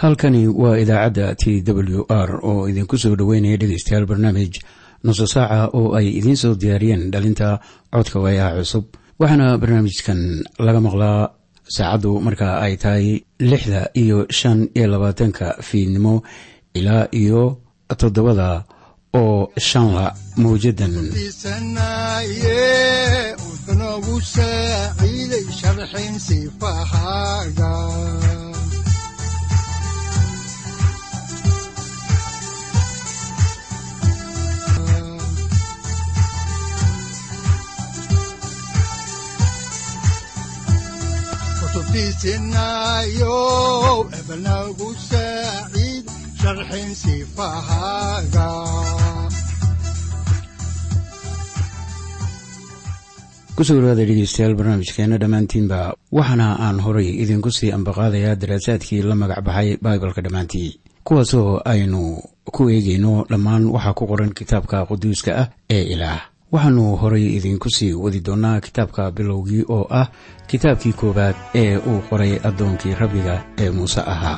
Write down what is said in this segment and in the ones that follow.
halkani waa idaacadda t w r oo idinku soo dhoweynaya dhegeystayaal barnaamij. Nuso saaca oo ay idiin soo diyaariyeen dhalinta codka waayaha cusub. Waxaana barnaamijkan laga maqlaa saacaddu marka ay tahay lixda iyo shan iyo labaatanka fiidnimo ilaa iyo toddobada oo shanla mawjadan sharxin sifahaaga ku soo dhawaada dhegeystayaal barnaamijkeena dhammaantiinba waxaana aan horay idinku sii ambaqaadayaa daraasaadkii la magac baxay baibalka dhammaantii. Kuwaasoo aynu ku eegayno dhammaan waxa ku qoran kitaabka quduuska ah ee ilaah waxaannu horay idinku sii wadi doonnaa kitaabka bilowgii oo ah kitaabkii koowaad ee uu qoray addoonkii rabbiga ee muuse ahaa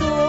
naga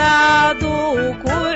dourado.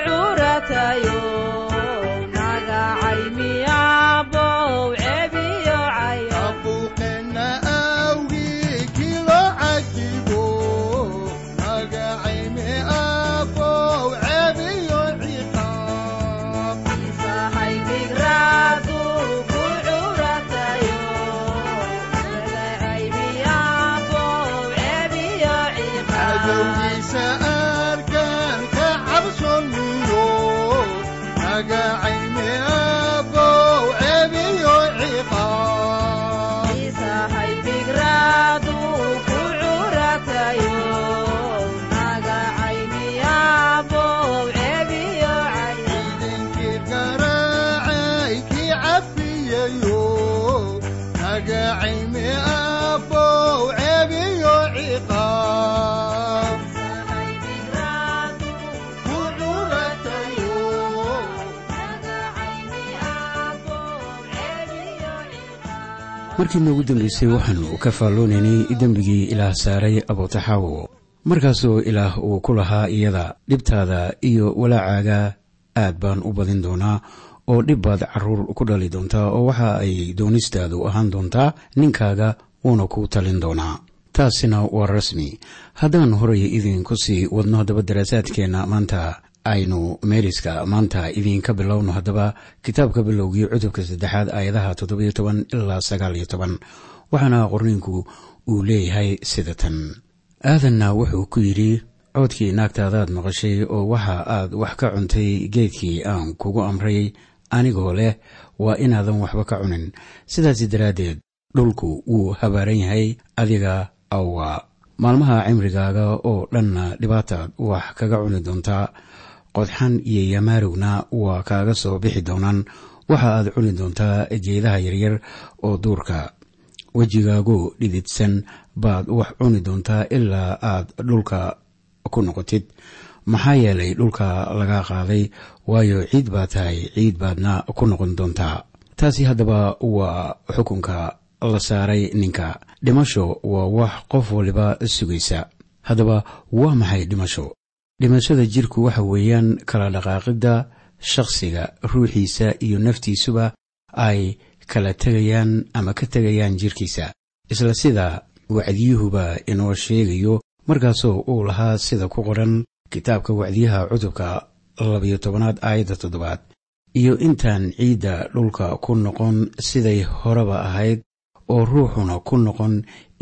Markii noogu dambaysay waxaannu ka faalloonaynay dembigii ilaah saaray abutaxaawo markaasoo ilaah uu ku lahaa iyada dhibtaada iyo walaacaaga aad baan u badin doonaa oo dhib baad carruur ku dhali doontaa oo waxa ay doonistaadu ahaan doontaa ninkaaga wuuna ku talin doonaa. Taasina waa rasmi. Haddaan horay idinku sii wadno haddaba daraasaadkeenna maanta aynu meeriska maanta idiinka bilowno haddaba kitaabka bilowgii cutubka saddexaad aayadaha toddobiyo toban ilaa sagaaliyo toban. Waxaana qorniinku uu leeyahay sida tan. Aadanna wuxuu ku yidhi coodkii naagtaadaad maqashay oo waxa aad wax ka cuntay geedkii aan kugu amray anigoo leh waa inaadan waxba ka cunin. Sidaas daraaddeed dhulku wuu habaaran yahay adiga awwa maalmaha cimrigaaga oo dhanna dhibaataad wax kaga cuni doontaa qodxan iyo yamaarowna waa kaaga soo bixi doonaan. Waxa aad cuni doontaa geedaha yaryar oo duurka. Wejigaagu dhididsan baad wax cuni doontaa ilaa aad dhulka ku noqotid maxaa yeelay dhulka laga qaaday waayo ciid baa tahay ciid baadna ku noqon doontaa taasi haddaba waa xukunka la saaray ninka. Dhimasho waa wax qof waliba sugaysa. Haddaba waa maxay dhimasho? Dhimashada jirku waxa weeyaan kala dhaqaaqidda shakhsiga ruuxiisa iyo naftiisuba ay kala tegayaan ama ka tegayaan jirkiisa. Isla sida wacdiyuhuba inoo sheegayo markaasoo uu lahaa sida ku qoran kitaabka wacdiyaha cutubka labayo tobanaad aayadda toddobaad. Iyo intaan ciidda dhulka ku noqon siday horeba ahayd oo ruuxuna ku noqon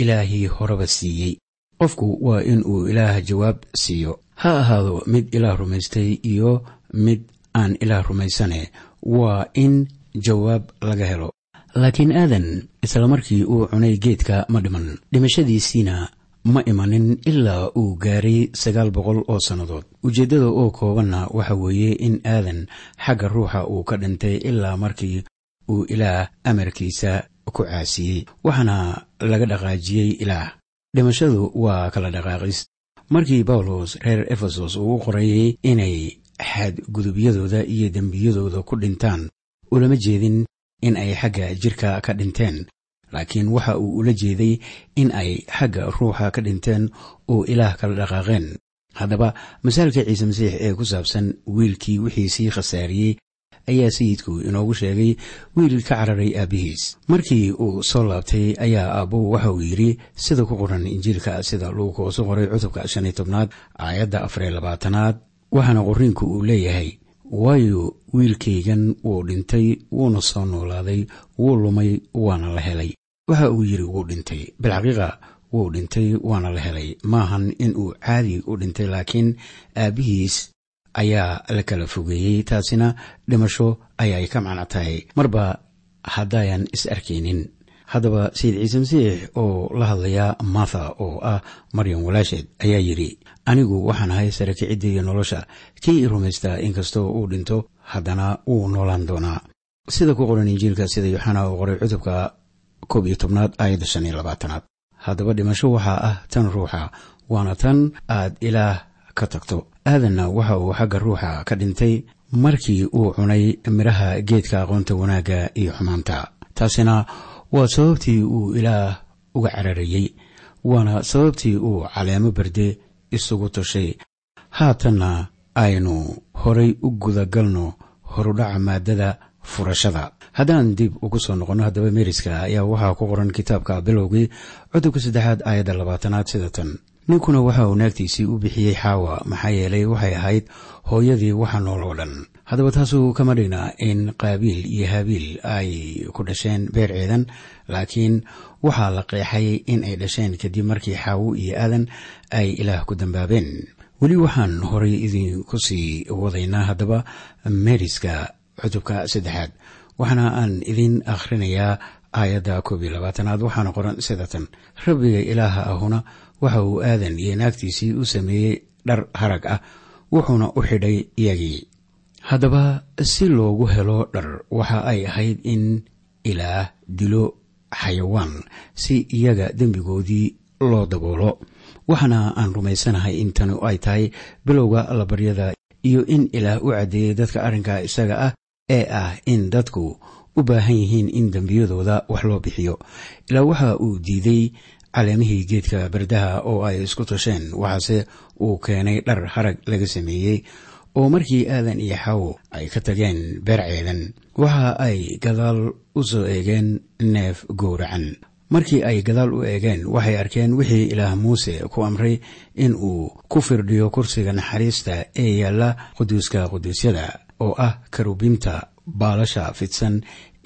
ilaahii horeba siiyey. Qofku waa in uu ilaah jawaab siiyo. Ha ahaado mid ilaah rumaystay iyo mid aan ilaah rumaysane waa in jawaab laga helo. Laakiin aadan isla markii uu cunay geedka ma dhiman. Dhimashadiisiina ma imanin ilaa uu gaaray sagaal boqol oo sannadood. Ujeeddada oo koobanna waxa weeye in aadan xagga ruuxa uu ka dhintay ilaa markii uu ilaah amarkiisa ku caasiyey waxaana laga dhaqaajiyey ilaah. Dhimashadu waa kala dhaqaaqis. Markii bawlos reer efesos uu u qorayey inay xadgudubyadooda iyo dembiyadooda ku dhintaan ulama jeedin in ay xagga jirka ka dhinteen laakiin waxa uu ula jeeday in ay xagga ruuxa ka dhinteen oo ilaah kala dhaqaaqeen. Haddaba masaalka ciise masiix ee ku saabsan wiilkii wixiisii khasaariyey ayaa sayidku inoogu sheegay wiil ka cararay aabbihiis markii uu soo laabtay ayaa aabbuhu waxa uu yidhi sida ku qoran injiilka sida luuka usu qoray cutubka shan iyo tobnaad aayadda afariyo labaatanaad waxaana qorriinku uu leeyahay waayo wiilkaygan wuu dhintay wuuna soo noolaaday wuu lumay waana la helay waxa uu yidhi wuu dhintay. Bilxaqiiqa wuu dhintay waana la helay. Maahan in uu caadi u dhintay laakiin aabbihiis ayaa la kala fogeeyey. Taasina dhimasho ayay ka macno tahay. Marba haddaayan is arkaynin haddaba sayid ciise masiix oo la hadlayaa martha oo ah maryam walaasheed ayaa yidhi anigu waxaan ahay sare kiciddiiyo nolosha. Kii rumaystaa inkastoo uu dhinto haddana wuu noolaan doonaa. Sida ku qoran injiilka sida yoxana uu qoray cutubka koob iyo tobnaad aayadda shan iyo labaatanaad. Haddaba dhimasho waxaa ah tan ruuxa waana tan aad ilaah ka tagto. Aadanna waxa uu xagga ruuxa ka dhintay markii uu cunay midhaha geedka aqoonta wanaagga iyo xumaanta. Taasina waa sababtii uu ilaah uga cararayey waana sababtii uu caleemo berde isugu tashay haatanna aynu horay u gudagalno horudhaca maadada furashada. Haddaan dib ugu soo noqonno haddaba meeriska ayaa waxaa ku qoran kitaabka bilowgii cutubka saddexaad aayadda labaatanaad sida tan. Ninkuna waxa uu naagtiisii u bixiyey xaawa maxaa yeelay waxay ahayd hooyadii waxa nool oo dhan. Haddaba taasuu kama dhigna in qaabiil iyo habiil ay ku dhasheen beer ceedan laakiin waxaa la qeexay in ay dhasheen kadib markii xaawo iyo aadan ay ilaah ku dambaabeen. Weli waxaan horay idinku sii wadaynaa haddaba meeriska cutubka saddexaad. Waxaana aan idin akhrinayaa aayadda koob iyo labaatanaad waxaana qoran sida tan rabbiga ilaaha ahuna waxa uu aadan iyo naagtiisii u sameeyey dhar harag ah. Wuxuuna u xidhay iyagii. Haddaba si loogu helo dhar waxa ay ahayd in ilaah dilo xayawaan si iyaga dembigoodii loo daboolo. Waxaana aan rumaysanahay in tani ay tahay bilowga allabaryada iyo in ilaah u caddeeyey dadka arrinka isaga ah ee ah in dadku u baahan yihiin in dembiyadooda wax loo bixiyo ilaa waxa uu diiday caleemihii geedka bardaha oo ay isku tasheen waxaase uu keenay dhar harag laga sameeyey oo markii aadan iyo xawo ay ka tageen beerceedan. Waxa ay gadaal u soo eegeen neef gowracan. Markii ay gadaal u eegeen waxay arkeen wixii ilaah muuse ku amray in uu ku firdhiyo kursiga naxariista ee yaalla quduuska quduusyada oo ah karubiimta baalasha fidsan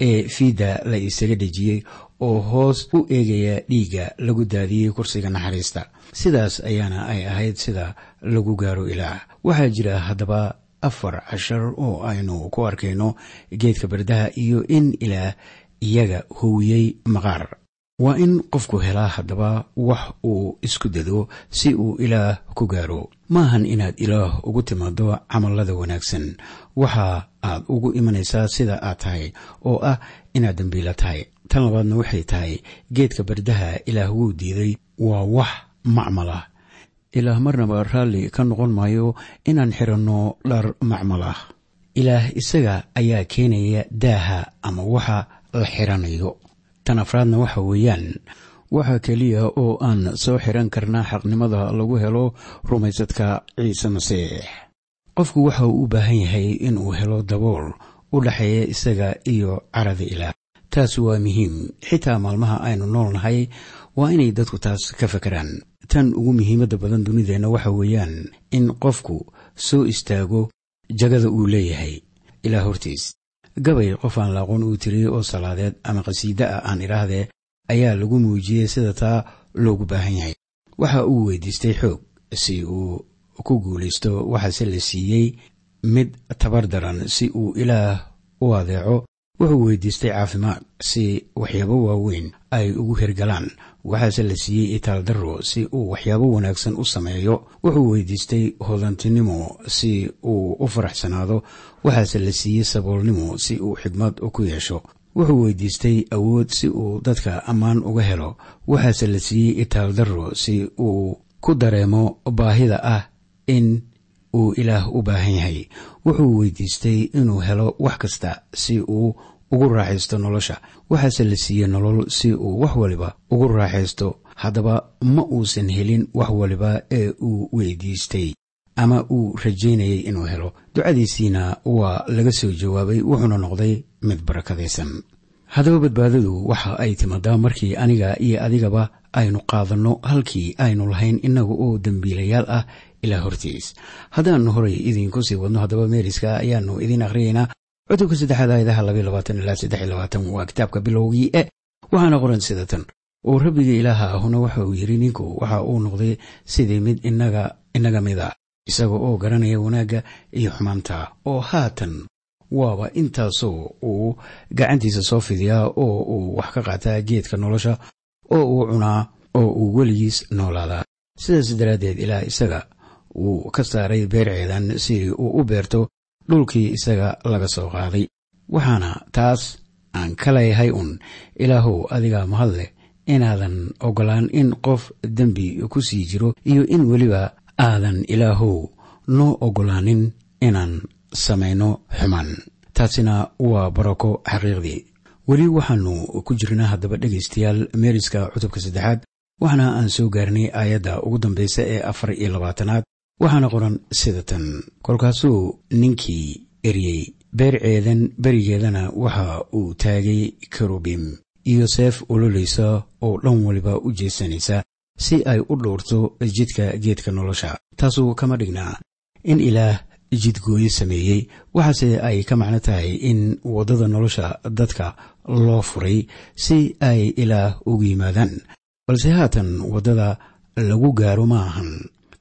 ee fiidda la isaga dhejiyey oo hoos u eegaya dhiigga lagu daadiyey kursiga naxariista. Sidaas ayaana ay ahayd sida lagu gaaro ilaah. Waxaa jira haddaba afar cashar oo aynu ku arkayno geedka bardaha iyo in ilaah iyaga howiyey maqaar waa in qofku helaa haddaba wax uu isku dado si uu ilaah ku gaaro. Maahan inaad ilaah ugu timaado camallada wanaagsan. Waxa aad ugu imanaysaa sida aad tahay oo ah inaad dembiila tahay. Tan labaadna waxay tahay geedka bardaha ilaah wuu diiday. Waa wax macmal ah ilaah marnaba raalli ka noqon maayo inaan xiranno dhar macmal ah ilaah isaga ayaa keenaya daaha ama waxa la xiranayo tan afraadna waxa weeyaan. Waxa keliya oo aan soo xiran karnaa xaqnimada lagu helo rumaysadka ciise masiix. Qofku waxa uu u baahan yahay inuu helo dabool u dhexeeya isaga iyo carada ilaah. Taas waa muhiim. Xitaa maalmaha aynu nool nahay waa inay dadku taas ka fakeraan tan ugu muhiimadda badan dunideenna waxa weeyaan in qofku soo istaago jagada uu leeyahay. Ilaa hortiis gabay qof aan laaqoon uu tiriyey oo salaadeed ama qhasiide ah aan idhaahdee ayaa lagu muujiyey sida taa loogu baahan yahay. Waxa uu weydiistay xoog si uu ku guulaysto waxaase la siiyey mid tabar daran si uu ilaah u adeeco. Wuxuu weydiistay caafimaad si waxyaabo waaweyn ay ugu hergalaan waxaase la siiyey itaaldaro si uu waxyaabo wanaagsan u sameeyo. Wuxuu weydiistay hodantinimo si uu u faraxsanaado. Waxaase la siiyey saboolnimo si uu xigmad ku yeesho. Wuxuu weydiistay awood si uu dadka ammaan uga helo. Waxaase la siiyey itaaldaro si uu ku dareemo baahida ah in uu ilaah u baahan yahay. Wuxuu weydiistay inuu helo wax kasta si uu ugu raaxaysto nolosha. Waxaase la siiyey nolol si uu wax waliba ugu raaxaysto. Haddaba ma uusan helin wax waliba ee uu weydiistay ama uu rajaynayay inuu helo. Ducadiisiina waa laga soo jawaabay wuxuuna noqday mid barakadaysan. Haddaba badbaadadu waxa ay timaadaa markii aniga iyo adigaba aynu qaadanno halkii aynu lahayn innaga oo dembiilayaal ah ilaa hortiis. Haddaan horay idiinku sii wadno haddaba meeriska ayaanu idiin akhriyaynaa cutubka saddexaad aayadaha labaiy labaatan ilaa saddex iyo labaatan waa kitaabka bilowgii e waxaana qoran sida tan. Oo rabbiga ilaaha ahuna waxa uu yidhi ninku waxa uu noqday sidii mid inaga mid a isaga oo garanaya wanaagga iyo xumaanta. Oo haatan waaba intaasoo uu gacantiisa soo fidiyaa oo uu wax ka qaataa geedka nolosha oo uu cunaa oo uu weligiis noolaadaa sidaas daraaddeed ilaah isaga wuu ka saaray beerceedan si uu u beerto dhulkii isaga laga soo qaaday. Waxaana taas aan ka leeyahay un ilaahow adigaa mahad leh inaadan ogolaan in qof dembi ku sii jiro iyo in weliba aadan ilaahow noo ogolaanin inaan samayno xumaan. Taasina waa barako xaqiiqdii weli waxaannu ku jirnaa haddaba dhegaystayaal meeriska cutubka saddexaad waxaana aan soo gaarnay aayadda ugu dambaysa ee afar iyo labaatanaad waxaana qoran sida tan kolkaasuu ninkii eryey beerceedan berigeedana waxa uu taagay karubim iyo seef ololaysa oo dhan waliba u jeesanaysa si ay u dhowrto jidka geedka nolosha. taasuu kama dhignaa in ilaah jidgooyo sameeyey waxaase ay ka macno tahay in waddada nolosha dadka loo furay si ay ilaah ugu yimaadaan. balse haatan waddada lagu gaaro ma ahan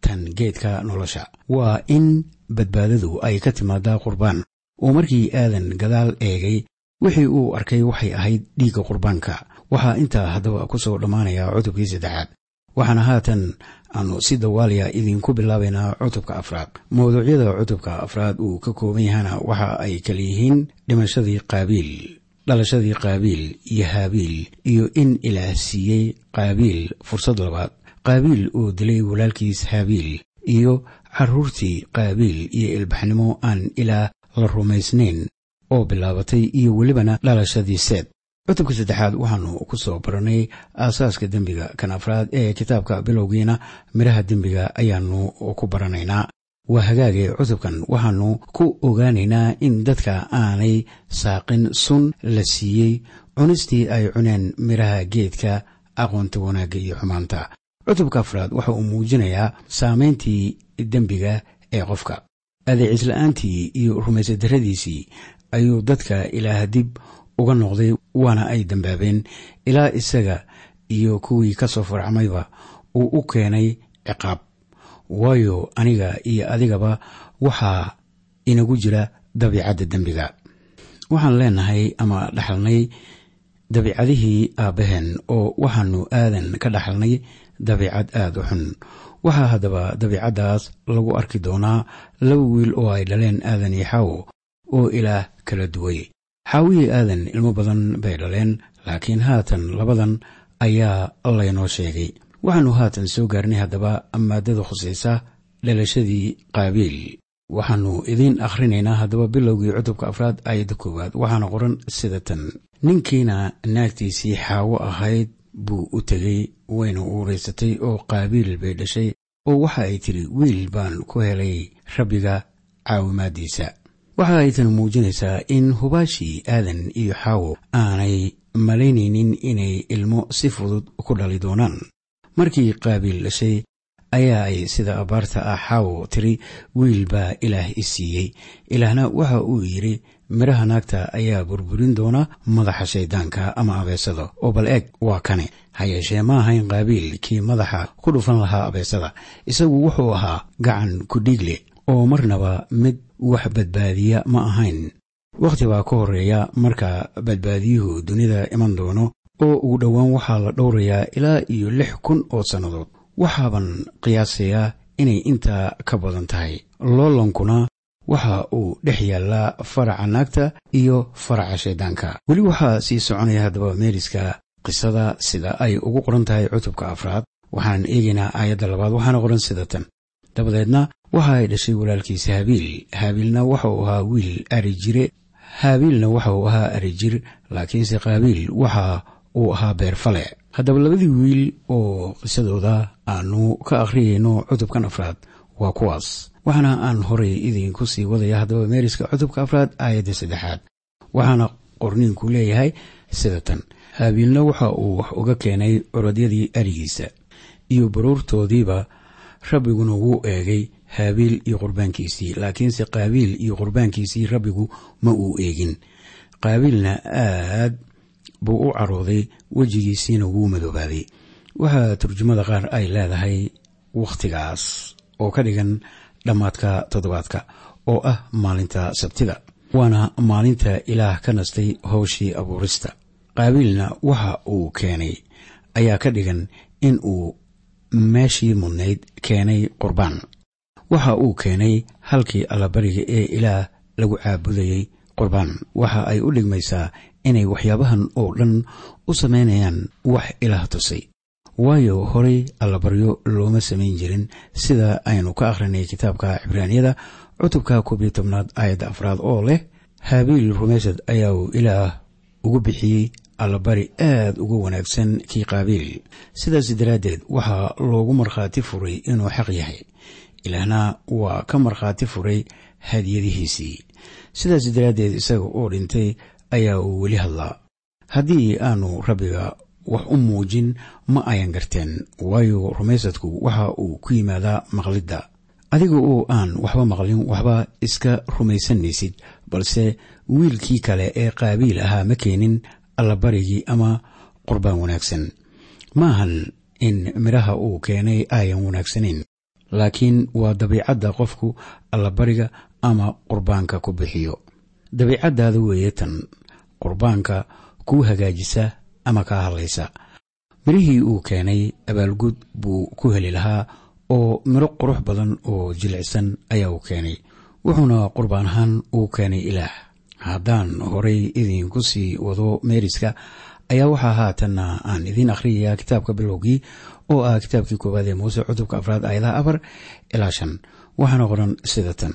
tan geedka nolosha. Waa in badbaadadu ay ka timaadaa qurbaan. Oo markii aadan gadaal eegay wixii uu arkay waxay ahayd dhiigga qurbaanka. Waxaa intaa haddaba ku soo dhammaanaya cutubkii saddexaad waxaana haatan aanu si dawaaliya idinku bilaabaynaa cutubka afraad. Mawduucyada cutubka afraad uu ka kooban yahana waxa ay kala yihiin dhimashadii qaabiil dhalashadii qaabiil iyo haabiil iyo in ilaah siiyey qaabiil fursad labaad qaabiil uu dilay walaalkiis haabiil iyo carruurtii qaabiil iyo ilbaxnimo aan ilaah la rumaysnayn oo bilaabatay iyo welibana dhalashadii seed. Cutubka saddexaad waxaanu ku soo baranay aasaaska dembiga kan afraad ee kitaabka bilowgiina. Midhaha dembiga ayaanu ku baranaynaa. Waa hagaage cutubkan waxaanu ku ogaanaynaa in dadka aanay saaqin sun la siiyey. Cunistii ay cuneen midhaha geedka aqoonta wanaagga iyo xumaanta cutubka afraad waxa uu muujinayaa saamayntii dembiga ee qofka. Adeecisla'aantii iyo rumaysadarradiisii ayuu dadka ilaah dib uga noqday waana ay dambaabeen ilaa isaga iyo kuwii ka soo farcmayba uu u keenay ciqaab. Waayo aniga iyo adigaba waxaa inagu jira dabiicadda dembiga. Waxaan leenahay ama dhaxalnay dabiicadihii aabbaheen oo waxaanu aadan ka dhaxalnay dabiicad aada u xun. Waxaa haddaba dabiicaddaas lagu arki doonaa laba wiil oo ay dhaleen aadan iyo xaawo oo ilaah kala duway. Xaawiyii aadan ilmo badan bay dhaleen laakiin haatan labadan ayaa laynoo sheegay. Waxaannu haatan soo gaarnay haddaba maadada khusaysa dhalashadii qaabiil waxaannu idiin akhrinaynaa haddaba bilowgii cutubka afraad aayadda koowaad. Waxaana qoran sida tan ninkiina naagtiisii xaawo ahayd buu u tegey wayna uuraysatay oo qaabiil bay dhashay oo waxa ay tidhi wiil baan ku helay rabbiga caawimaaddiisa. Waxa ay tan muujinaysaa in hubaashii aadan iyo xaawo aanay malaynaynin inay ilmo si fudud ku dhali doonaan. Markii qaabiil dhashay ayaa ay sida abaarta ah xaawo tiri wiil baa ilaah i siiyey. Ilaahna waxa uu yidhi midhaha naagta ayaa burburin doona madaxa shayddaanka ama abeesada. Oo bal eeg waa kane ha yeeshee ma ahayn qaabiil kii madaxa ku dhufan lahaa abeesada. Isagu wuxuu ahaa gacan ku dhiigle oo marnaba mid wax badbaadiya ma ahayn. Wakhti baa ka horreeya marka badbaadiyuhu dunida iman doono oo ugu dhowaan waxaa la dhowrayaa ilaa iyo lix kun oo sannadood waxaaban qiyaasayaa inay intaa ka badan tahay loolankuna waxa uu dhex yaallaa faraca naagta iyo faraca shayddaanka weli waxaa sii soconaya haddaba meeriska qisada sida ay ugu qoran tahay cutubka afraad. Waxaan eegaynaa aayadda labaad waxaana qoran sida tan. Dabadeedna waxa ay dhashay walaalkiisa haabiil haabiilna waxa uu ahaa wiil ari jire. Haabiilna waxa uu ahaa ari jir laakiinse qaabiil waxa uu ahaa beerfale haddaba labadii wiil oo qisadooda aanu ka akhriyayno cutubkan afraad waa kuwaas. Waxaana aan horay idinku sii wadaya haddaba meeriska cutubka afraad aayadda saddexaad. Waxaana qorniinku leeyahay sida tan haabiilna waxa uu wax uga keenay curadyadii arigiisa iyo baruurtoodiiba rabbiguna wuu eegay haabiil iyo qurbaankiisii laakiinse qaabiil iyo qurbaankiisii rabbigu ma uu eegin. Qaabiilna aad buu u carooday wejigiisiina wuu madoobaaday waxaa turjumada qaar ay leedahay wakhtigaas oo ka dhigan dhammaadka toddobaadka oo ah maalinta sabtida waana maalinta ilaah ka nastay howshii abuurista. Qaabiilna waxa uu keenay ayaa ka dhigan in uu meeshii mudnayd keenay qurbaan. Waxa uu keenay halkii allabariga ee ilaah lagu caabudayey qurbaan. Waxa ay u dhigmaysaa inay waxyaabahan oo dhan u samaynayaan wax ilaah tusay. Waayo horay allabaryo looma samayn jirin. Sida aynu ka akhrinay kitaabka cibraaniyada cutubka koob iyo tobnaad aayadda afraad oo leh haabiil rumaysad ayaa uu ilaah ugu bixiyey allabari aad uga wanaagsan kii qaabiil. Sidaas daraaddeed waxaa loogu markhaati furay inuu xaq yahay. Ilaahna waa ka markhaati furay hadiyadihiisii sidaas daraaddeed isaga oo dhintay ayaa uu weli hadlaa haddii aanu rabbiga wax u muujin ma ayan garteen waayo rumaysadku waxa uu ku yimaadaa maqlidda. Adiga oo aan waxba maqlin waxba iska rumaysanaysid balse wiilkii kale ee qaabiil ahaa ma keenin allabarigii ama qurbaan wanaagsan. Ma ahan in midhaha uu keenay ayan wanaagsanayn laakiin waa dabiicadda qofku allabariga ama qurbaanka ku bixiyo. Dabiicaddaada weeye tan qurbaanka kuu hagaajisa ama kaa hadlaysa mirihii uu keenay abaalgud buu ku heli lahaa oo miro qurux badan oo jilicsan ayaa uu keenay. Wuxuuna qurbaan ahaan uu keenay ilaah. Haddaan horay idinku sii wado meeriska ayaa waxaa haatanna aan idiin akhriyayaa kitaabka bilowgii oo ah kitaabkii koowaad ee muuse cutubka afraad aayadaha afar ilaa shan. Waxaana qoran sida tan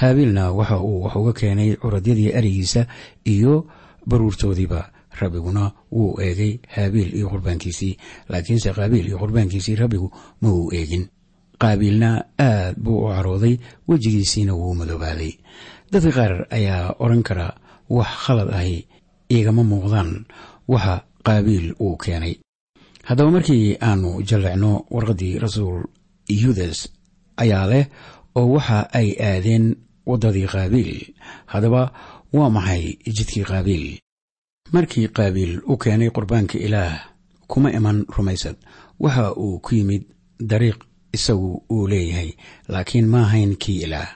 haabiilna waxa uu wax uga keenay curadyadii arigiisa iyo baruurtoodiiba. Rabbiguna wuu eegay haabiil iyo qurbaankiisii laakiinse qaabiil iyo qurbaankiisii rabbigu ma uu eegin. Qaabiilna aad buu u carooday wejigiisiina wuu madoobaaday dadka qaar ayaa odhan kara wax khalad ahi igama muuqdaan waxa qaabiil uu keenay. Haddaba markii aanu jallecno warqaddii rasuul yudas ayaa leh oo waxa ay aadeen waddadii qaabiil haddaba waa maxay jidkii qaabiil markii qaabiil u keenay qurbaanka ilaah kuma iman rumaysad waxa uu ku yimid dariiq isagu uu leeyahay laakiin ma ahayn kii ilaah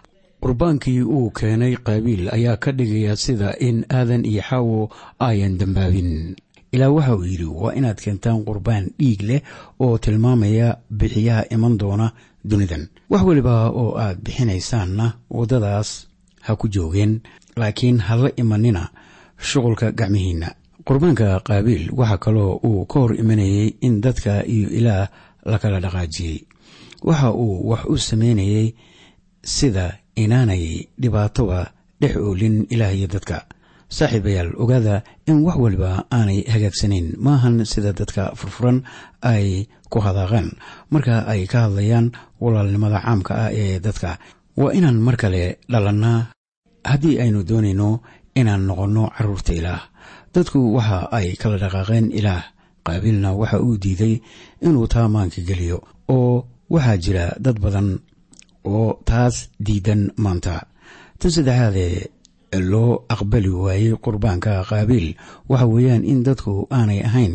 qurbaankii uu keenay qaabiil ayaa ka dhigaya sida in aadan iyo xaawo ayan dembaabin ilaa waxa uu yidhi waa inaad keentaan qurbaan dhiig leh oo tilmaamaya bixiyaha iman doona dunidan wax weliba oo aad bixinaysaanna waddadaas ha ku joogeen laakiin ha la imanina shuqulka gacmihiinna. Qurbaanka qaabiil waxaa kaloo uu ka hor imanayay in dadka iyo ilaah la kala dhaqaajiyey. Waxa uu wax u sameynayay sida inaanay dhibaatoba dhex oolin ilaah iyo dadka. Saaxiibayaal ogaada in wax waliba aanay hagaagsanayn maahan sida dadka furfuran ay ku hadaaqaan marka ay ka hadlayaan walaalnimada caamka ah ee dadka waa inaan mar kale dhalannaa haddii aynu doonayno inaan noqonno carruurta ilaah dadku waxa ay kala dhaqaaqeen ilaah. Qaabiilna waxa uu diiday inuu taa maanka geliyo oo waxaa jira dad badan oo taas diidan maanta. Tan saddexaadee loo aqbali waayey qurbaanka qaabiil waxa weeyaan in dadku aanay ahayn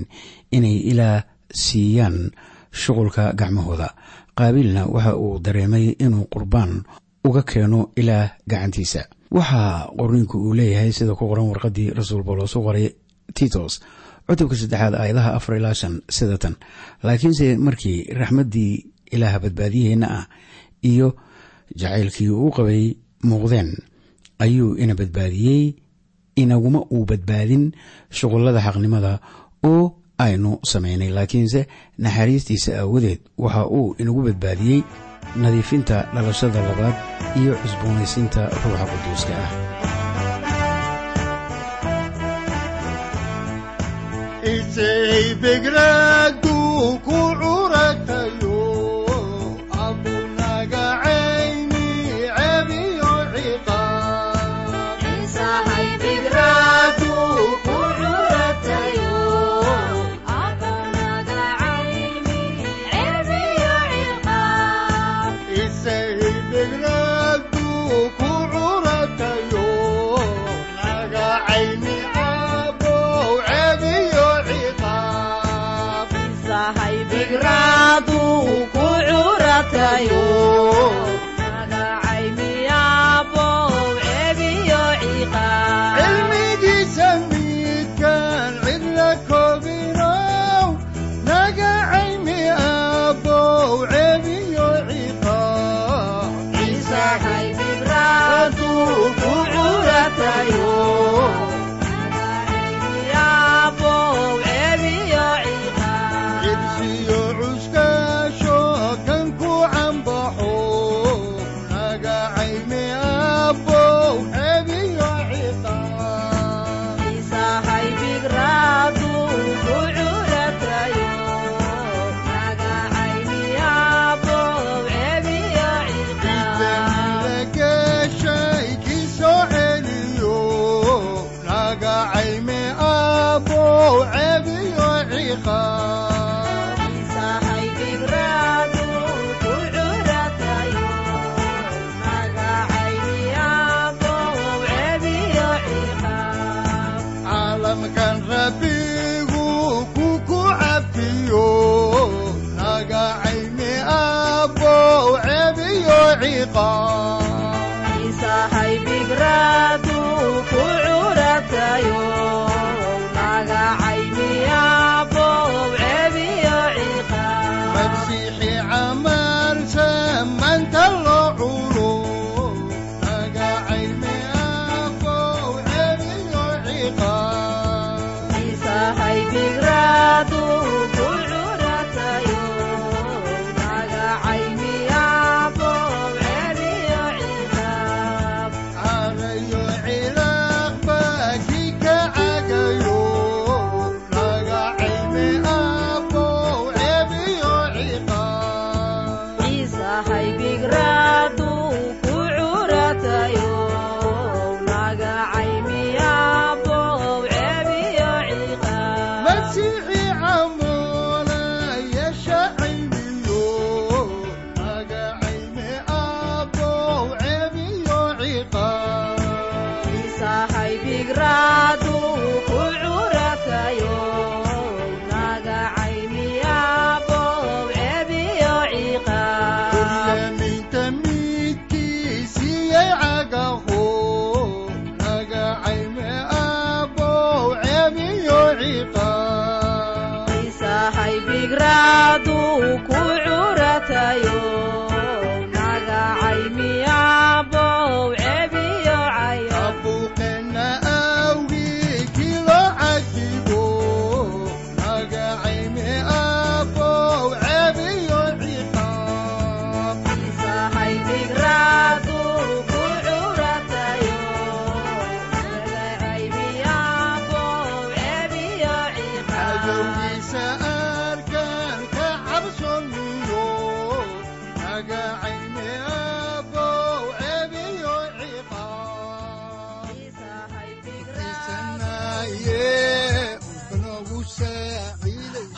inay ilaah siiyaan shuqulka gacmahooda. Qaabiilna waxa uu dareemay inuu qurbaan uga keeno ilaah gacantiisa. Waxaa qorniinku uu leeyahay sida ku qoran warqaddii rasuul boolos u qoray titos cutubka saddexaad aayadaha afar ilaa shan sida tan laakiinse markii raxmaddii ilaaha badbaadiyaheenna ah iyo jacaylkii uu qabay muuqdeen ayuu ina badbaadiyey inaguma uu badbaadin shuqullada xaqnimada oo aynu samaynay laakiinse naxariistiisa aawadeed waxa uu inagu badbaadiyey nadiifinta dhalashada labaad iyo cusboonaysiinta ruuxa quduuska ah. Isay begraadu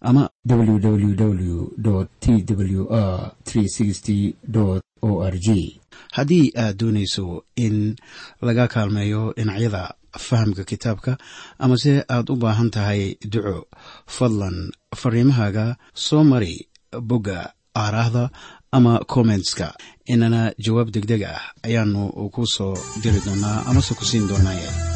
ama www t w r o r g haddii aad doonayso in laga kaalmeeyo dhinacyada fahamka kitaabka amase aad u baahan tahay duco fadlan fariimahaaga soo mari bogga aaraahda ama kommentska inana jawaab degdeg ah ayaanu ku soo diri doonaa amase ku siin doonaaye